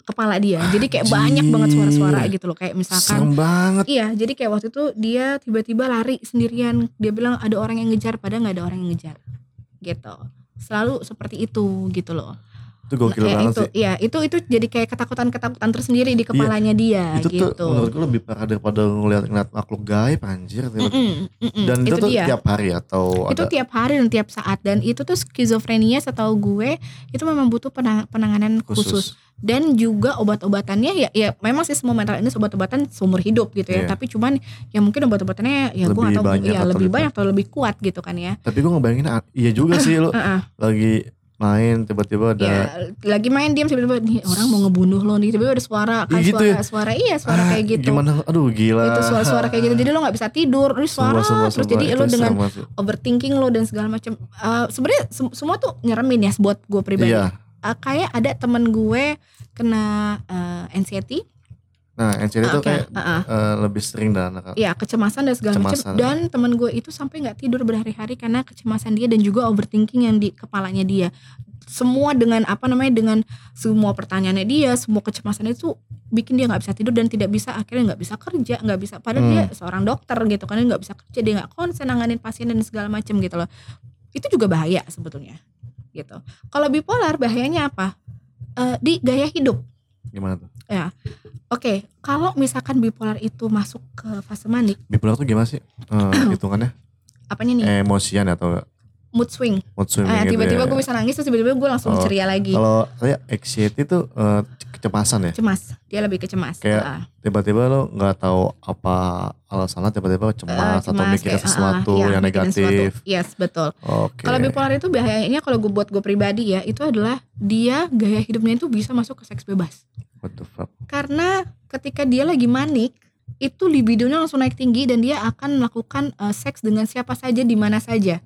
kepala dia. Jadi kayak banyak banget suara-suara gitu loh. Kayak misalkan
Serem banget.
Iya, jadi kayak waktu itu dia tiba-tiba lari sendirian. Dia bilang ada orang yang ngejar, padahal nggak ada orang yang ngejar. Gitu. Selalu seperti itu gitu loh.
Itu gokil
Kayak
banget
itu,
sih.
iya itu itu jadi kayak ketakutan-ketakutan tersendiri di kepalanya dia
Itu
gitu.
tuh menurut gue lebih parah daripada ngeliat ngeliat makhluk gaib anjir.
Mm-mm, mm-mm,
Dan itu,
itu
tuh
dia.
tiap hari atau
itu
ada
tiap hari dan tiap saat dan itu tuh skizofrenia setahu gue itu memang butuh penang- penanganan khusus.
khusus.
dan juga obat-obatannya ya ya memang sih semua mental ini obat-obatan seumur hidup gitu ya
Iya.
tapi cuman ya mungkin obat-obatannya ya gue tahu
banyak
ya
atau
lebih banyak atau lebih kuat gitu kan ya
Tapi gue ngebayangin ah, iya juga sih lo lagi main tiba-tiba ada
ya lagi main diam tiba-tiba nih orang mau ngebunuh lo nih tiba-tiba ada suara kan
Iya gitu
suara
ya.
suara iya suara
"Ah,
kayak gitu
Gimana? Aduh gila.
itu suara-suara kayak gitu jadi lo nggak bisa tidur terus suara
Sumpah, sumpah,
terus
sumpah.
jadi lo dengan overthinking lo dan segala macam Eh, sebenarnya sem- semua tuh nyeremin ya buat gue pribadi
Iya.
Eh, kayak ada temen gue kena eh, anxiety
Nah, NCD itu
Oke,
kayak
heeh.
eh, lebih sering dan anak
Iya kecemasan dan segala macam. Dan temen gue itu sampai nggak tidur berhari-hari karena kecemasan dia dan juga overthinking yang di kepalanya dia. Semua dengan apa namanya dengan semua pertanyaannya dia semua kecemasan itu bikin dia nggak bisa tidur dan tidak bisa akhirnya nggak bisa kerja nggak bisa. Padahal
Hmm.
dia seorang dokter gitu kan nggak bisa kerja dia nggak konsen nanganin pasien dan segala macam gitu loh. Itu juga bahaya sebetulnya gitu. Kalau bipolar bahayanya apa? Eh, di gaya hidup
gimana tuh?
Oke, kalau misalkan bipolar itu masuk ke fase manik,
Bipolar tuh gimana sih? Eh, hitungannya
apanya nih?
emosian atau enggak?
Mood swing.
Mood swing
Ah,
gitu
tiba-tiba
ya.
gue bisa nangis terus tiba-tiba gue langsung
Oh,
ceria lagi.
Kalau saya anxiety itu eh, kecemasan ya.
Cemas. Dia lebih ke cemas.
Kayak
Ah,
Tiba-tiba lo nggak tahu apa alasannya tiba-tiba cemas, atau
cemas,
mikirnya
kayak, ah,
sesuatu
iya,
yang
mikirin sesuatu.
negatif.
Yes, betul.
Oke.
Kalau bipolar itu bahayanya kalau gue buat gue pribadi ya, itu adalah dia gaya hidupnya itu bisa masuk ke seks bebas.
What the fuck?
Karena ketika dia lagi manik, itu libidonya langsung naik tinggi dan dia akan melakukan eh, seks dengan siapa saja di mana saja.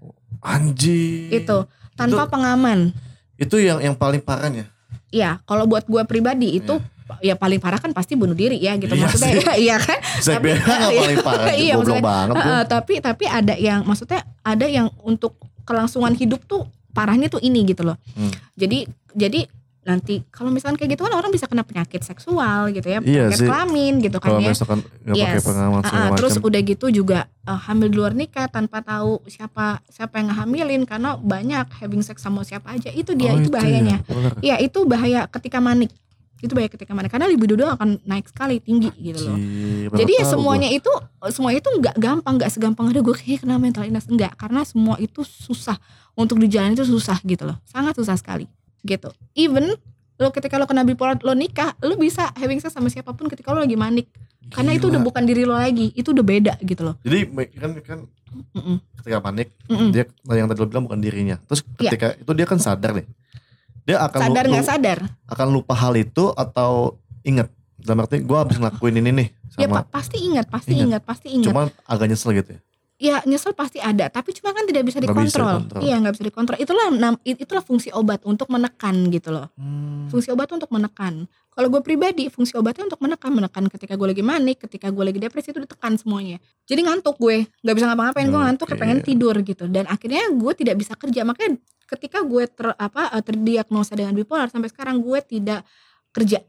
Anjing.
Itu tanpa
Itu-
pengaman.
Itu yang yang paling parahnya.
Iya, kalau buat gue pribadi itu ya paling parah kan pasti bunuh diri ya gitu
Iya
maksudnya
sih.
iya kan
Saya
Tapi-
bilang
iya.
paling parah.
Iya, maksudnya,
banget.
Heeh, tapi tapi ada yang maksudnya ada yang untuk kelangsungan hidup tuh parahnya tuh ini gitu loh.
Hmm.
Jadi jadi nanti kalau misalkan kayak gitu kan orang bisa kena penyakit seksual gitu ya,
Iya
penyakit kelamin gitu kan ya.
misalkan pakai
Yes.
pengaman segala
ah, terus udah gitu juga eh, hamil di luar nikah tanpa tahu siapa siapa yang ngehamilin karena banyak having sex sama siapa aja itu dia
Oh,
itu bahayanya.
ya.
Iya itu bahaya ketika manik itu bahaya ketika manik karena libido doang akan naik sekali tinggi gitu loh. Jadi ya semuanya itu semuanya itu nggak gampang, nggak segampang ada gue kayak kena mental illness enggak, karena semua itu susah untuk dijalani itu susah gitu loh, sangat susah sekali gitu. Even lo ketika lo kena bipolar lo nikah, lo bisa having sex sama siapa pun ketika lo lagi manik,
gua.
karena itu
Gila.
udah bukan diri lo lagi, itu udah beda gitu loh.
Jadi kan kan
Mm-mm.
ketika panik
Mm-mm.
dia yang tadi lo bilang bukan dirinya. Terus
Iya.
ketika itu dia kan sadar nih. Dia akan
Sadar nggak sadar?
akan lupa hal itu atau inget dalam arti gue habis ngelakuin ini nih
Ya
sama
pak pasti ingat, pasti
Ingat.
ingat, pasti ingat.
cuman agak nyesel gitu ya
ya nyesel pasti ada tapi cuma kan tidak bisa
bisa
dikontrol.
dikontrol.
iya nggak bisa dikontrol. Itulah itulah fungsi obat untuk menekan gitu loh.
Hmm.
fungsi obat untuk menekan. Kalau gue pribadi fungsi obatnya untuk menekan menekan ketika gue lagi manik ketika gue lagi depresi itu ditekan semuanya. Jadi ngantuk gue nggak bisa ngapa-ngapain gue ngantuk kepengen tidur gitu. Dan akhirnya gue tidak bisa kerja. Makanya ketika gue ter apa eh, terdiagnosa dengan bipolar sampai sekarang gue tidak kerja.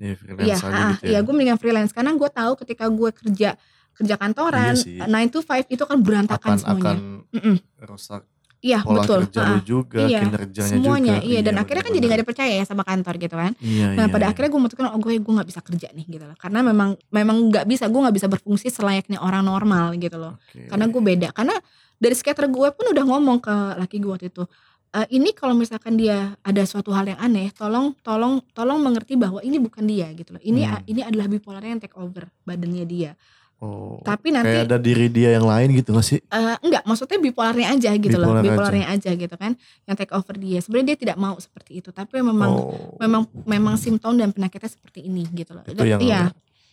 Iya,
Iya, ah,
gitu ya.
iya gue mendingan freelance. Karena gue tahu ketika gue kerja kerja kantoran
Iya.
9 to 5 itu kan berantakan
akan
semuanya.
akan
Mm-mm.
rusak
Iya
pola
betul.
kerja lu juga
iya,
kinerjanya
semuanya
juga
iya dan akhirnya kan jadi nggak dipercaya ya sama kantor gitu kan.
iya,
Nah
iya,
pada
iya.
akhirnya gue memutuskan oh gue gue nggak bisa kerja nih gitu loh karena memang memang nggak bisa gue nggak bisa berfungsi selayaknya orang normal gitu loh
Oke.
karena gue beda karena dari skater gue pun udah ngomong ke laki gue waktu itu "Eh, ini kalau misalkan dia ada suatu hal yang aneh tolong tolong tolong mengerti bahwa ini bukan dia gitu loh ini
Hmm.
ini adalah bipolar yang take over badannya dia
oh,
tapi nanti
kayak ada diri dia yang lain gitu gak sih
Eh, enggak, maksudnya bipolarnya aja gitu loh,
Bipolar aja.
bipolarnya aja. gitu kan, yang take over dia. Sebenarnya dia tidak mau seperti itu, tapi memang
oh,
memang memang simptom dan penyakitnya seperti ini gitu loh.
itu
Dan-
yang
iya,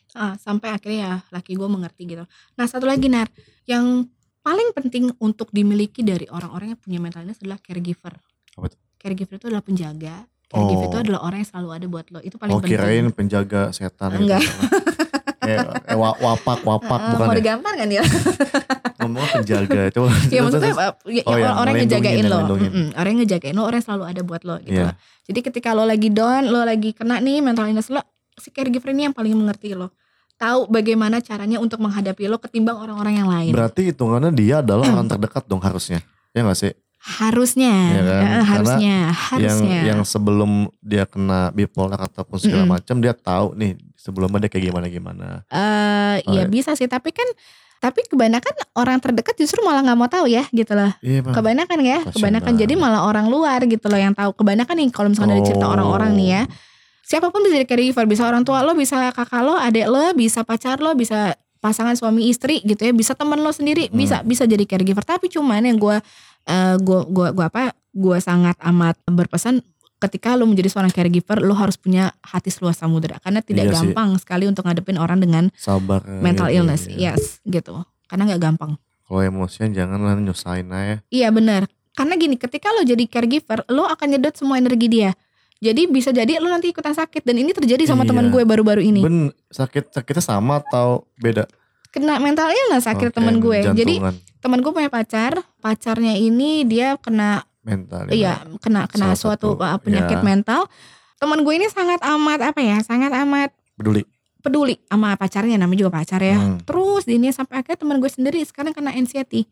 Ah, sampai akhirnya ya laki gue mengerti gitu. Nah satu lagi nar, yang paling penting untuk dimiliki dari orang-orang yang punya mental illness adalah caregiver.
Apa tuh?
Caregiver itu adalah penjaga. Caregiver
Oh.
itu adalah orang yang selalu ada buat lo. Itu paling
oh
penting.
kirain penjaga setan
Enggak.
gitu kayak eh, wa- wapak wapak
Ah,
bukan
mau
ya
digampar kan ya?
ngomongnya penjaga itu
ya maksudnya uh, ya,
Oh, yang
orang yang
ngelindungin,
ngejagain lo. Mm-mm, orang yang ngejagain lo orang selalu ada buat lo gitu
Iya.
loh. jadi ketika lo lagi down lo lagi kena nih mental illness lo si caregiver ini yang paling mengerti lo tahu bagaimana caranya untuk menghadapi lo ketimbang orang-orang yang lain
berarti hitungannya dia adalah orang terdekat dong harusnya ya gak sih
harusnya
Iya kan?
Eh,
Karena
harusnya
yang
harusnya
yang sebelum dia kena bipolar ataupun segala
Mm-mm.
macam dia tahu nih sebelumnya dia kayak gimana gimana?
Eh,
Oh,
ya.
iya.
bisa sih tapi kan tapi kebanyakan orang terdekat justru malah nggak mau tahu ya gitu loh.
Iya bang.
Kebanyakan ya
Kasian
kebanyakan. Jadi malah orang luar gitu loh yang tahu. Kebanyakan nih kalau misalkan dari cerita
Oh.
orang-orang nih ya. Siapa pun bisa jadi caregiver bisa orang tua lo bisa kakak lo adik lo bisa pacar lo bisa pasangan suami istri gitu ya. Bisa temen lo sendiri.
Hmm.
bisa bisa jadi caregiver. Tapi cuman yang gue gue gua gua apa gue sangat amat berpesan ketika lo menjadi seorang caregiver lo harus punya hati seluas samudera karena tidak
Iya sih.
gampang sekali untuk ngadepin orang dengan
sabar
mental
gitu,
illness
iya.
yes gitu karena nggak gampang
kalau emosian janganlah nyusahin aja
Iya benar. Karena gini, ketika lo jadi caregiver, lo akan nyedot semua energi dia. Jadi bisa jadi lo nanti ikutan sakit dan ini terjadi sama
Iya.
teman gue baru-baru ini.
ben sakit sakitnya sama atau beda
Kena mental illness sakit
Oke,
teman gue. Jadi
jantungan,
teman gue punya pacar, pacarnya ini dia kena
mental
iya kena kena
Salah
suatu
satu,
uh, penyakit
ya.
mental. Teman gue ini sangat amat apa ya? Sangat amat
peduli
peduli sama pacarnya namanya juga pacar ya.
Hmm.
Terus ini sampai akhirnya teman gue sendiri sekarang kena anxiety.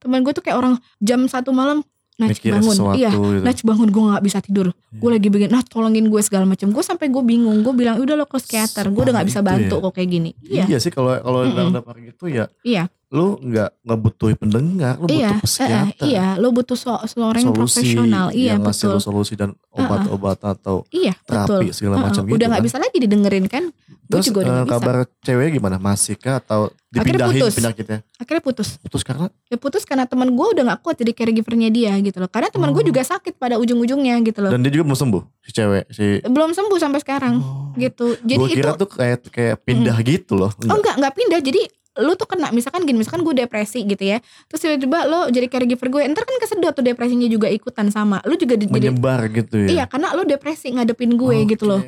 Teman gue tuh kayak orang jam satu malam
Mikir
bangun,
sesuatu
iya,
gitu.
Naj bangun gue nggak bisa tidur, gue
Iya.
lagi begini, nah tolongin gue segala macam, gue sampai gue bingung, gue bilang udah lo ke psikiater, gue udah nggak bisa
Separah
bantu
ya?
kok kayak gini, iya,
Iya sih kalau kalau udah udah parah gitu ya
iya,
lu nggak butuh pendengar, lu
iya,
butuh
eh, eh,
psikiater.
iya, lo butuh so- seorang
solusi
profesional, iya
yang ngasih
betul,
lu solusi dan obat-obat atau
iya
terapi
betul,
segala
Heeh,
macam gitu.
udah nggak
kan.
bisa lagi didengerin kan, gue
Terus
juga udah bisa,
kabar cewek gimana? Masih kah atau
Akhirnya
dipindahin
putus.
penyakitnya?
akhirnya putus,
Putus karena
ya putus karena teman gue udah nggak kuat jadi caregivernya dia gitu loh, karena teman gue
Oh.
juga sakit pada ujung-ujungnya gitu loh,
dan dia juga belum sembuh si cewek si
belum sembuh sampai sekarang
Oh.
gitu, jadi
Gua
itu
kira tuh kayak kayak pindah gitu loh.
Oh enggak, enggak pindah. Jadi lu tuh kena misalkan gini, misalkan gue depresi gitu ya. Terus tiba-tiba lo jadi caregiver gue, ntar kan kesedot tuh depresinya juga ikutan sama. Lu juga di- jadi
menyebar gitu ya.
Iya, karena lu depresi ngadepin gue gitu loh.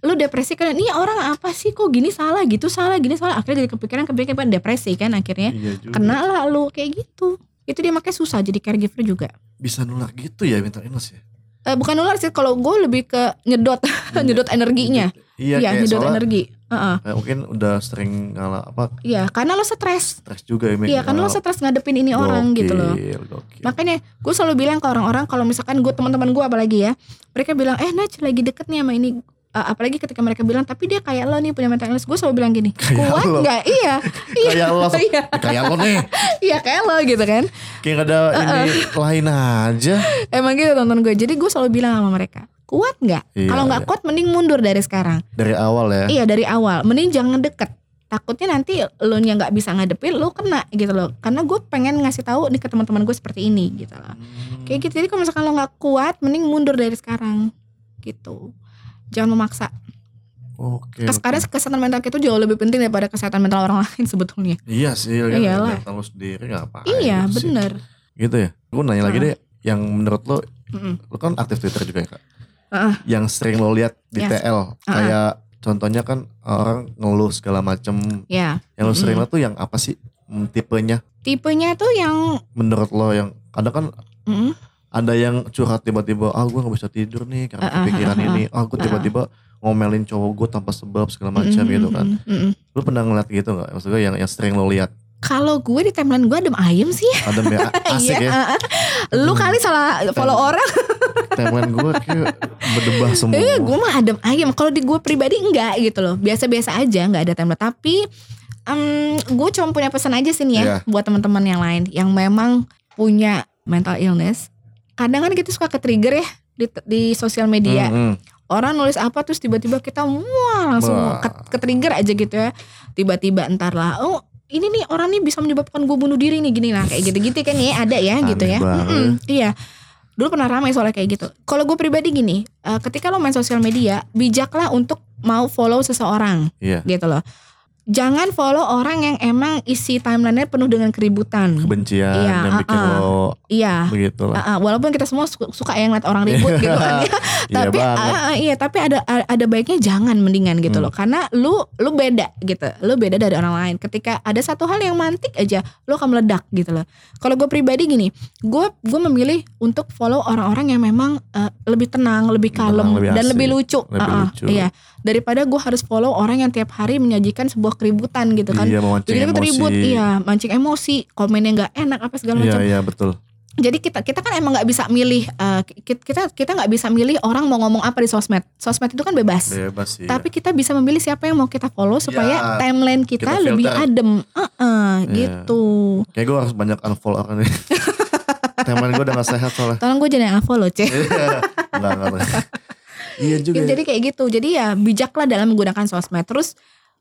Lu depresi kan ini orang apa sih kok gini salah gitu, salah gini salah. Akhirnya jadi kepikiran kepikiran depresi kan akhirnya.
Iya.
Kena lah lu kayak gitu. Itu dia makanya susah jadi caregiver juga.
bisa nular gitu ya mental illness ya.
Eh, bukan nular sih kalau gue lebih ke nyedot nyedot energinya.
Iya,
Iya, nyedot
soalnya
energi.
Kayak mungkin udah sering ngalah apa?
Iya, karena lo stres.
stres juga ya.
Iya, karena lo stres ngadepin ini orang gitu loh.
Gokil, gokil.
Makanya gue selalu bilang ke orang-orang kalau misalkan gue teman-teman gue apalagi ya, mereka bilang eh Naj lagi deket nih sama ini. Uh, apalagi ketika mereka bilang tapi dia kayak lo nih punya mental illness. Gue selalu bilang gini
Kayak
kuat nggak? Iya.
Kayak lo.
Iya.
Kayak lo nih.
Iya kayak lo gitu kan.
Kayak ada ini lain aja.
Emang gitu tonton gue jadi gue selalu bilang sama mereka kuat nggak?
Iya,
kalau nggak
iya.
kuat mending mundur dari sekarang.
Dari awal ya?
Iya dari awal. Mending jangan deket. Takutnya nanti lo yang nggak bisa ngadepin lo kena gitu loh. Karena gue pengen ngasih tahu nih ke teman-teman gue seperti ini gitu loh.
Hmm.
kayak gitu. Jadi kalau misalkan lo nggak kuat mending mundur dari sekarang. Gitu. Jangan memaksa.
Oke
Kes- karena kesehatan mental kita jauh lebih penting daripada kesehatan mental orang lain sebetulnya.
Iya sih kan?
Iyalah.
mental lu sendiri gak apa
iya
sih.
bener.
Gitu ya? Gue nanya lagi
Heeh.
deh yang menurut lo
Mm-mm.
lo kan aktif Twitter juga ya kak
Heeh.
yang sering lo lihat di
Yes.
TL kayak contohnya kan orang ngeluh segala macem.
Ya
yang lo sering
Mm-mm.
lihat tuh yang apa sih? Hmm, tipenya?
Tipenya tuh yang
menurut lo yang kadang kan
mm,
ada yang curhat tiba-tiba ah gue nggak bisa tidur nih karena
ah,
kepikiran
ah, ah,
ini ah gue tiba-tiba ngomelin cowok gue tanpa sebab segala macam
mm,
gitu
mm,
kan.
mm, mm, mm.
lu pernah ngeliat gitu nggak? Maksudnya yang yang sering lo lihat?
Kalau gue di timeline gue adem ayem sih.
Ada ya? Asik
Iya,
ya.
Lu kali salah follow orang
timeline gue kayak berdebah semua.
Eh gue mah adem ayem kalau di gue pribadi enggak gitu loh. Biasa-biasa aja nggak ada timeline. Tapi em, gue cuma punya pesan aja sih nih ya
Iya.
buat teman-teman yang lain yang memang punya mental illness. Kadang kan kita suka ke trigger ya di, di sosial media.
Hmm, hmm.
orang nulis apa terus tiba-tiba kita wah langsung
Wah.
ke, ke trigger aja gitu ya. Tiba-tiba entar lah oh ini nih orang nih bisa menyebabkan gue bunuh diri nih gini. Lah kayak gitu-gitu kan ya ada ya gitu
Aneh
ya.
banget.
Mm-mm, iya dulu pernah ramai soalnya kayak gitu. Kalau gue pribadi gini eh, ketika lo main sosial media bijaklah untuk mau follow seseorang
iya.
gitu loh jangan follow orang yang emang isi timelinenya penuh dengan keributan.
Kebencian
Iya,
yang bikin
ah.
lo
iya.
begitu lah
Ah, ah, walaupun kita semua su- suka yang lihat orang ribut gitu kan ya.
Iya
tapi
banget.
ah, ah, iya tapi ada ada baiknya jangan mendingan gitu
Hmm.
loh. Karena lu lu beda gitu. Lu beda dari orang lain. Ketika ada satu hal yang mantik aja lu akan meledak gitu loh. Kalau gue pribadi gini gue gue memilih untuk follow orang-orang yang memang eh, lebih tenang lebih
Tenang,
kalem
lebih
dan
asik,
lebih lucu.
Lebih
Ah, ah,
lucu.
iya daripada gue harus follow orang yang tiap hari menyajikan sebuah keributan gitu kan.
Iya memancing
jadi kita
emosi
ribut iya mancing emosi komennya nggak enak apa segala
iya
macam.
iya betul.
Jadi kita kita kan emang nggak bisa milih ki- kita kita nggak bisa milih orang mau ngomong apa di sosmed. Sosmed itu kan bebas.
Bebas sih.
Tapi kita bisa memilih siapa yang mau kita follow supaya
Ya,
timeline kita,
kita
lebih adem. Heeh,
Iya.
gitu.
Kayak gue harus banyak unfollow orang nih timeline gue udah gak sehat soalnya.
Tolong gue jangan unfollow cek.
Enggak, enggak. Iya juga. ya.
jadi kayak gitu jadi ya bijaklah dalam menggunakan sosmed terus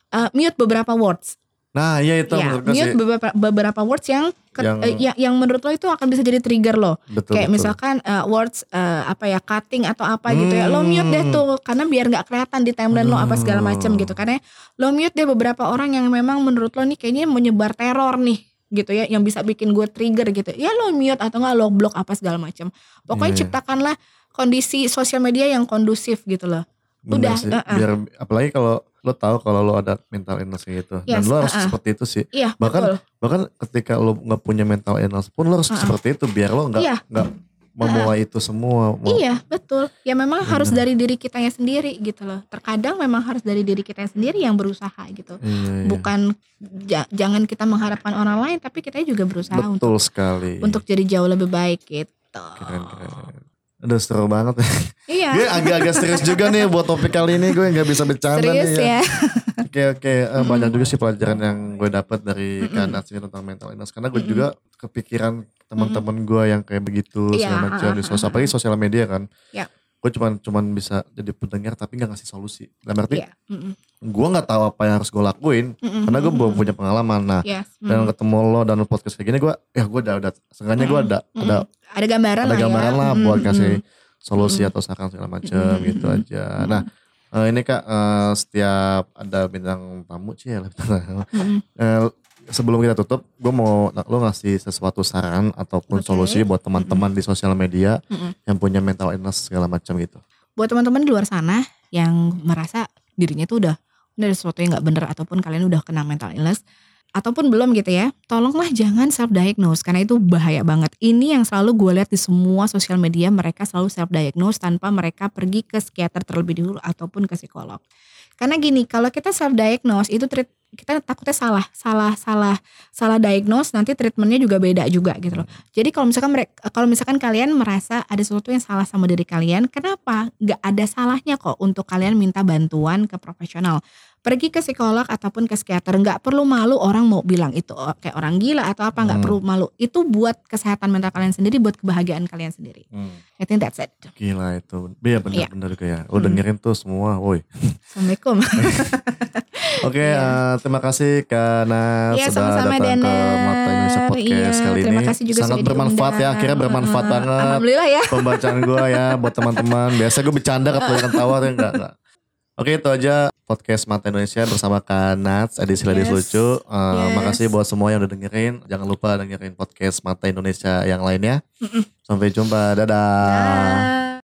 eh, mute beberapa words
Nah, iya itu
ya
menurut
mute beberapa beberapa words yang ke-
Yang-
eh, yang, yang menurut lo itu akan bisa jadi trigger lo
Betul,
kayak
betul.
misalkan uh, words uh, apa ya cutting atau apa gitu ya lo mute deh
Hmm.
tuh karena biar nggak kelihatan di timeline lo apa segala macam gitu karena lo mute deh beberapa orang yang memang menurut lo nih kayaknya menyebar teror nih gitu ya yang bisa bikin gue trigger gitu ya lo mute atau nggak lo blok apa segala macam pokoknya
Iya, iya.
ciptakanlah kondisi sosial media yang kondusif gitu loh
Bener
udah,
sih.
uh-uh.
Biar apalagi kalau lo tahu kalau lo ada mental illness gitu. Dan
Yes,
lo harus
uh-uh.
seperti itu sih.
iya
Bahkan-
betul
Bahkan ketika lo nggak punya mental illness pun lo harus
Uh-uh.
seperti itu biar lo nggak
Iya.
nggak memulai itu semua. Mau-
Iya betul ya memang harus
Bener.
dari diri kitanya sendiri gitu loh terkadang memang harus dari diri kita sendiri yang berusaha gitu
Iya, iya.
bukan ja- jangan kita mengharapkan orang lain tapi kita juga berusaha untuk
Betul sekali.
untuk jadi jauh lebih baik gitu gitu.
Keren keren. Aduh seru banget.
Iya.
gue agak-agak serius juga nih buat topik kali ini gue nggak bisa bercanda
Serius
nih
ya.
Oke oke Eh, banyak juga sih pelajaran yang gue dapat dari Kanat sini tentang mental illness karena gue juga kepikiran teman-teman gue yang kayak begitu
Iya,
segala macam di
ah,
sosial apalagi sosial media kan.
Ya.
Gue cuman cuman bisa jadi pendengar tapi nggak ngasih solusi. Dalam arti
Iya. Mm-mm.
gue nggak tahu apa yang harus gue lakuin
Mm-mm.
karena gue belum punya pengalaman. Nah
Yes.
dan
mm.
ketemu lo dan podcast kayak gini gue ya gue udah udah sengaja gue ada
Mm-mm.
ada
ada gambaran
ada
lah
gambaran
ya.
lah buat kasih solusi
Mm-mm.
atau saran segala macam
Mm-mm.
gitu aja. Nah eh, ini kak eh, setiap ada bintang tamu sih ya. Eh, sebelum kita tutup, gue mau lo ngasih sesuatu saran ataupun
Oke.
solusi buat teman-teman di sosial media
Mm-mm.
yang punya mental illness segala macam gitu.
buat teman-teman di luar sana yang merasa dirinya tuh udah udah ada sesuatu yang nggak bener ataupun kalian udah kena mental illness ataupun belum gitu ya tolonglah jangan self diagnose karena itu bahaya banget ini yang selalu gue lihat di semua sosial media mereka selalu self diagnose tanpa mereka pergi ke psikiater terlebih dahulu ataupun ke psikolog karena gini kalau kita self diagnose itu treat kita takutnya salah salah salah salah diagnose nanti treatmentnya juga beda juga gitu loh. Jadi kalau misalkan mereka kalau misalkan kalian merasa ada sesuatu yang salah sama diri kalian kenapa nggak ada salahnya kok untuk kalian minta bantuan ke profesional pergi ke psikolog ataupun ke psikiater nggak perlu malu orang mau bilang itu oh, kayak orang gila atau apa nggak
Hmm.
perlu malu itu buat kesehatan mental kalian sendiri buat kebahagiaan kalian sendiri I think that's it
Gila itu. Iya
Iya.
bener-bener kayak. Lo
Hmm.
dengerin tuh semua, woi.
assalamualaikum
Oke,
Iya.
eh, terima kasih karena
Iya,
sudah
sama-sama,
datang ke
Danar.
Mata Indonesia Podcast
Iya,
kali
terima
ini.
kasih juga
Sangat
sudah
bermanfaat ya,
diundang.
akhirnya bermanfaat
Heeh,
banget.
alhamdulillah ya
Pembacaan gue ya buat teman-teman. Biasa gue bercanda kebanyakan tawa tuh enggak, enggak. Oke itu aja podcast Mata Indonesia bersama Kanats edisi Ladies
Yes.
Lucu. Eh,
Yes.
Makasih buat semua yang udah dengerin. Jangan lupa dengerin podcast Mata Indonesia yang lainnya. Sampai jumpa. Dadah.
Dah.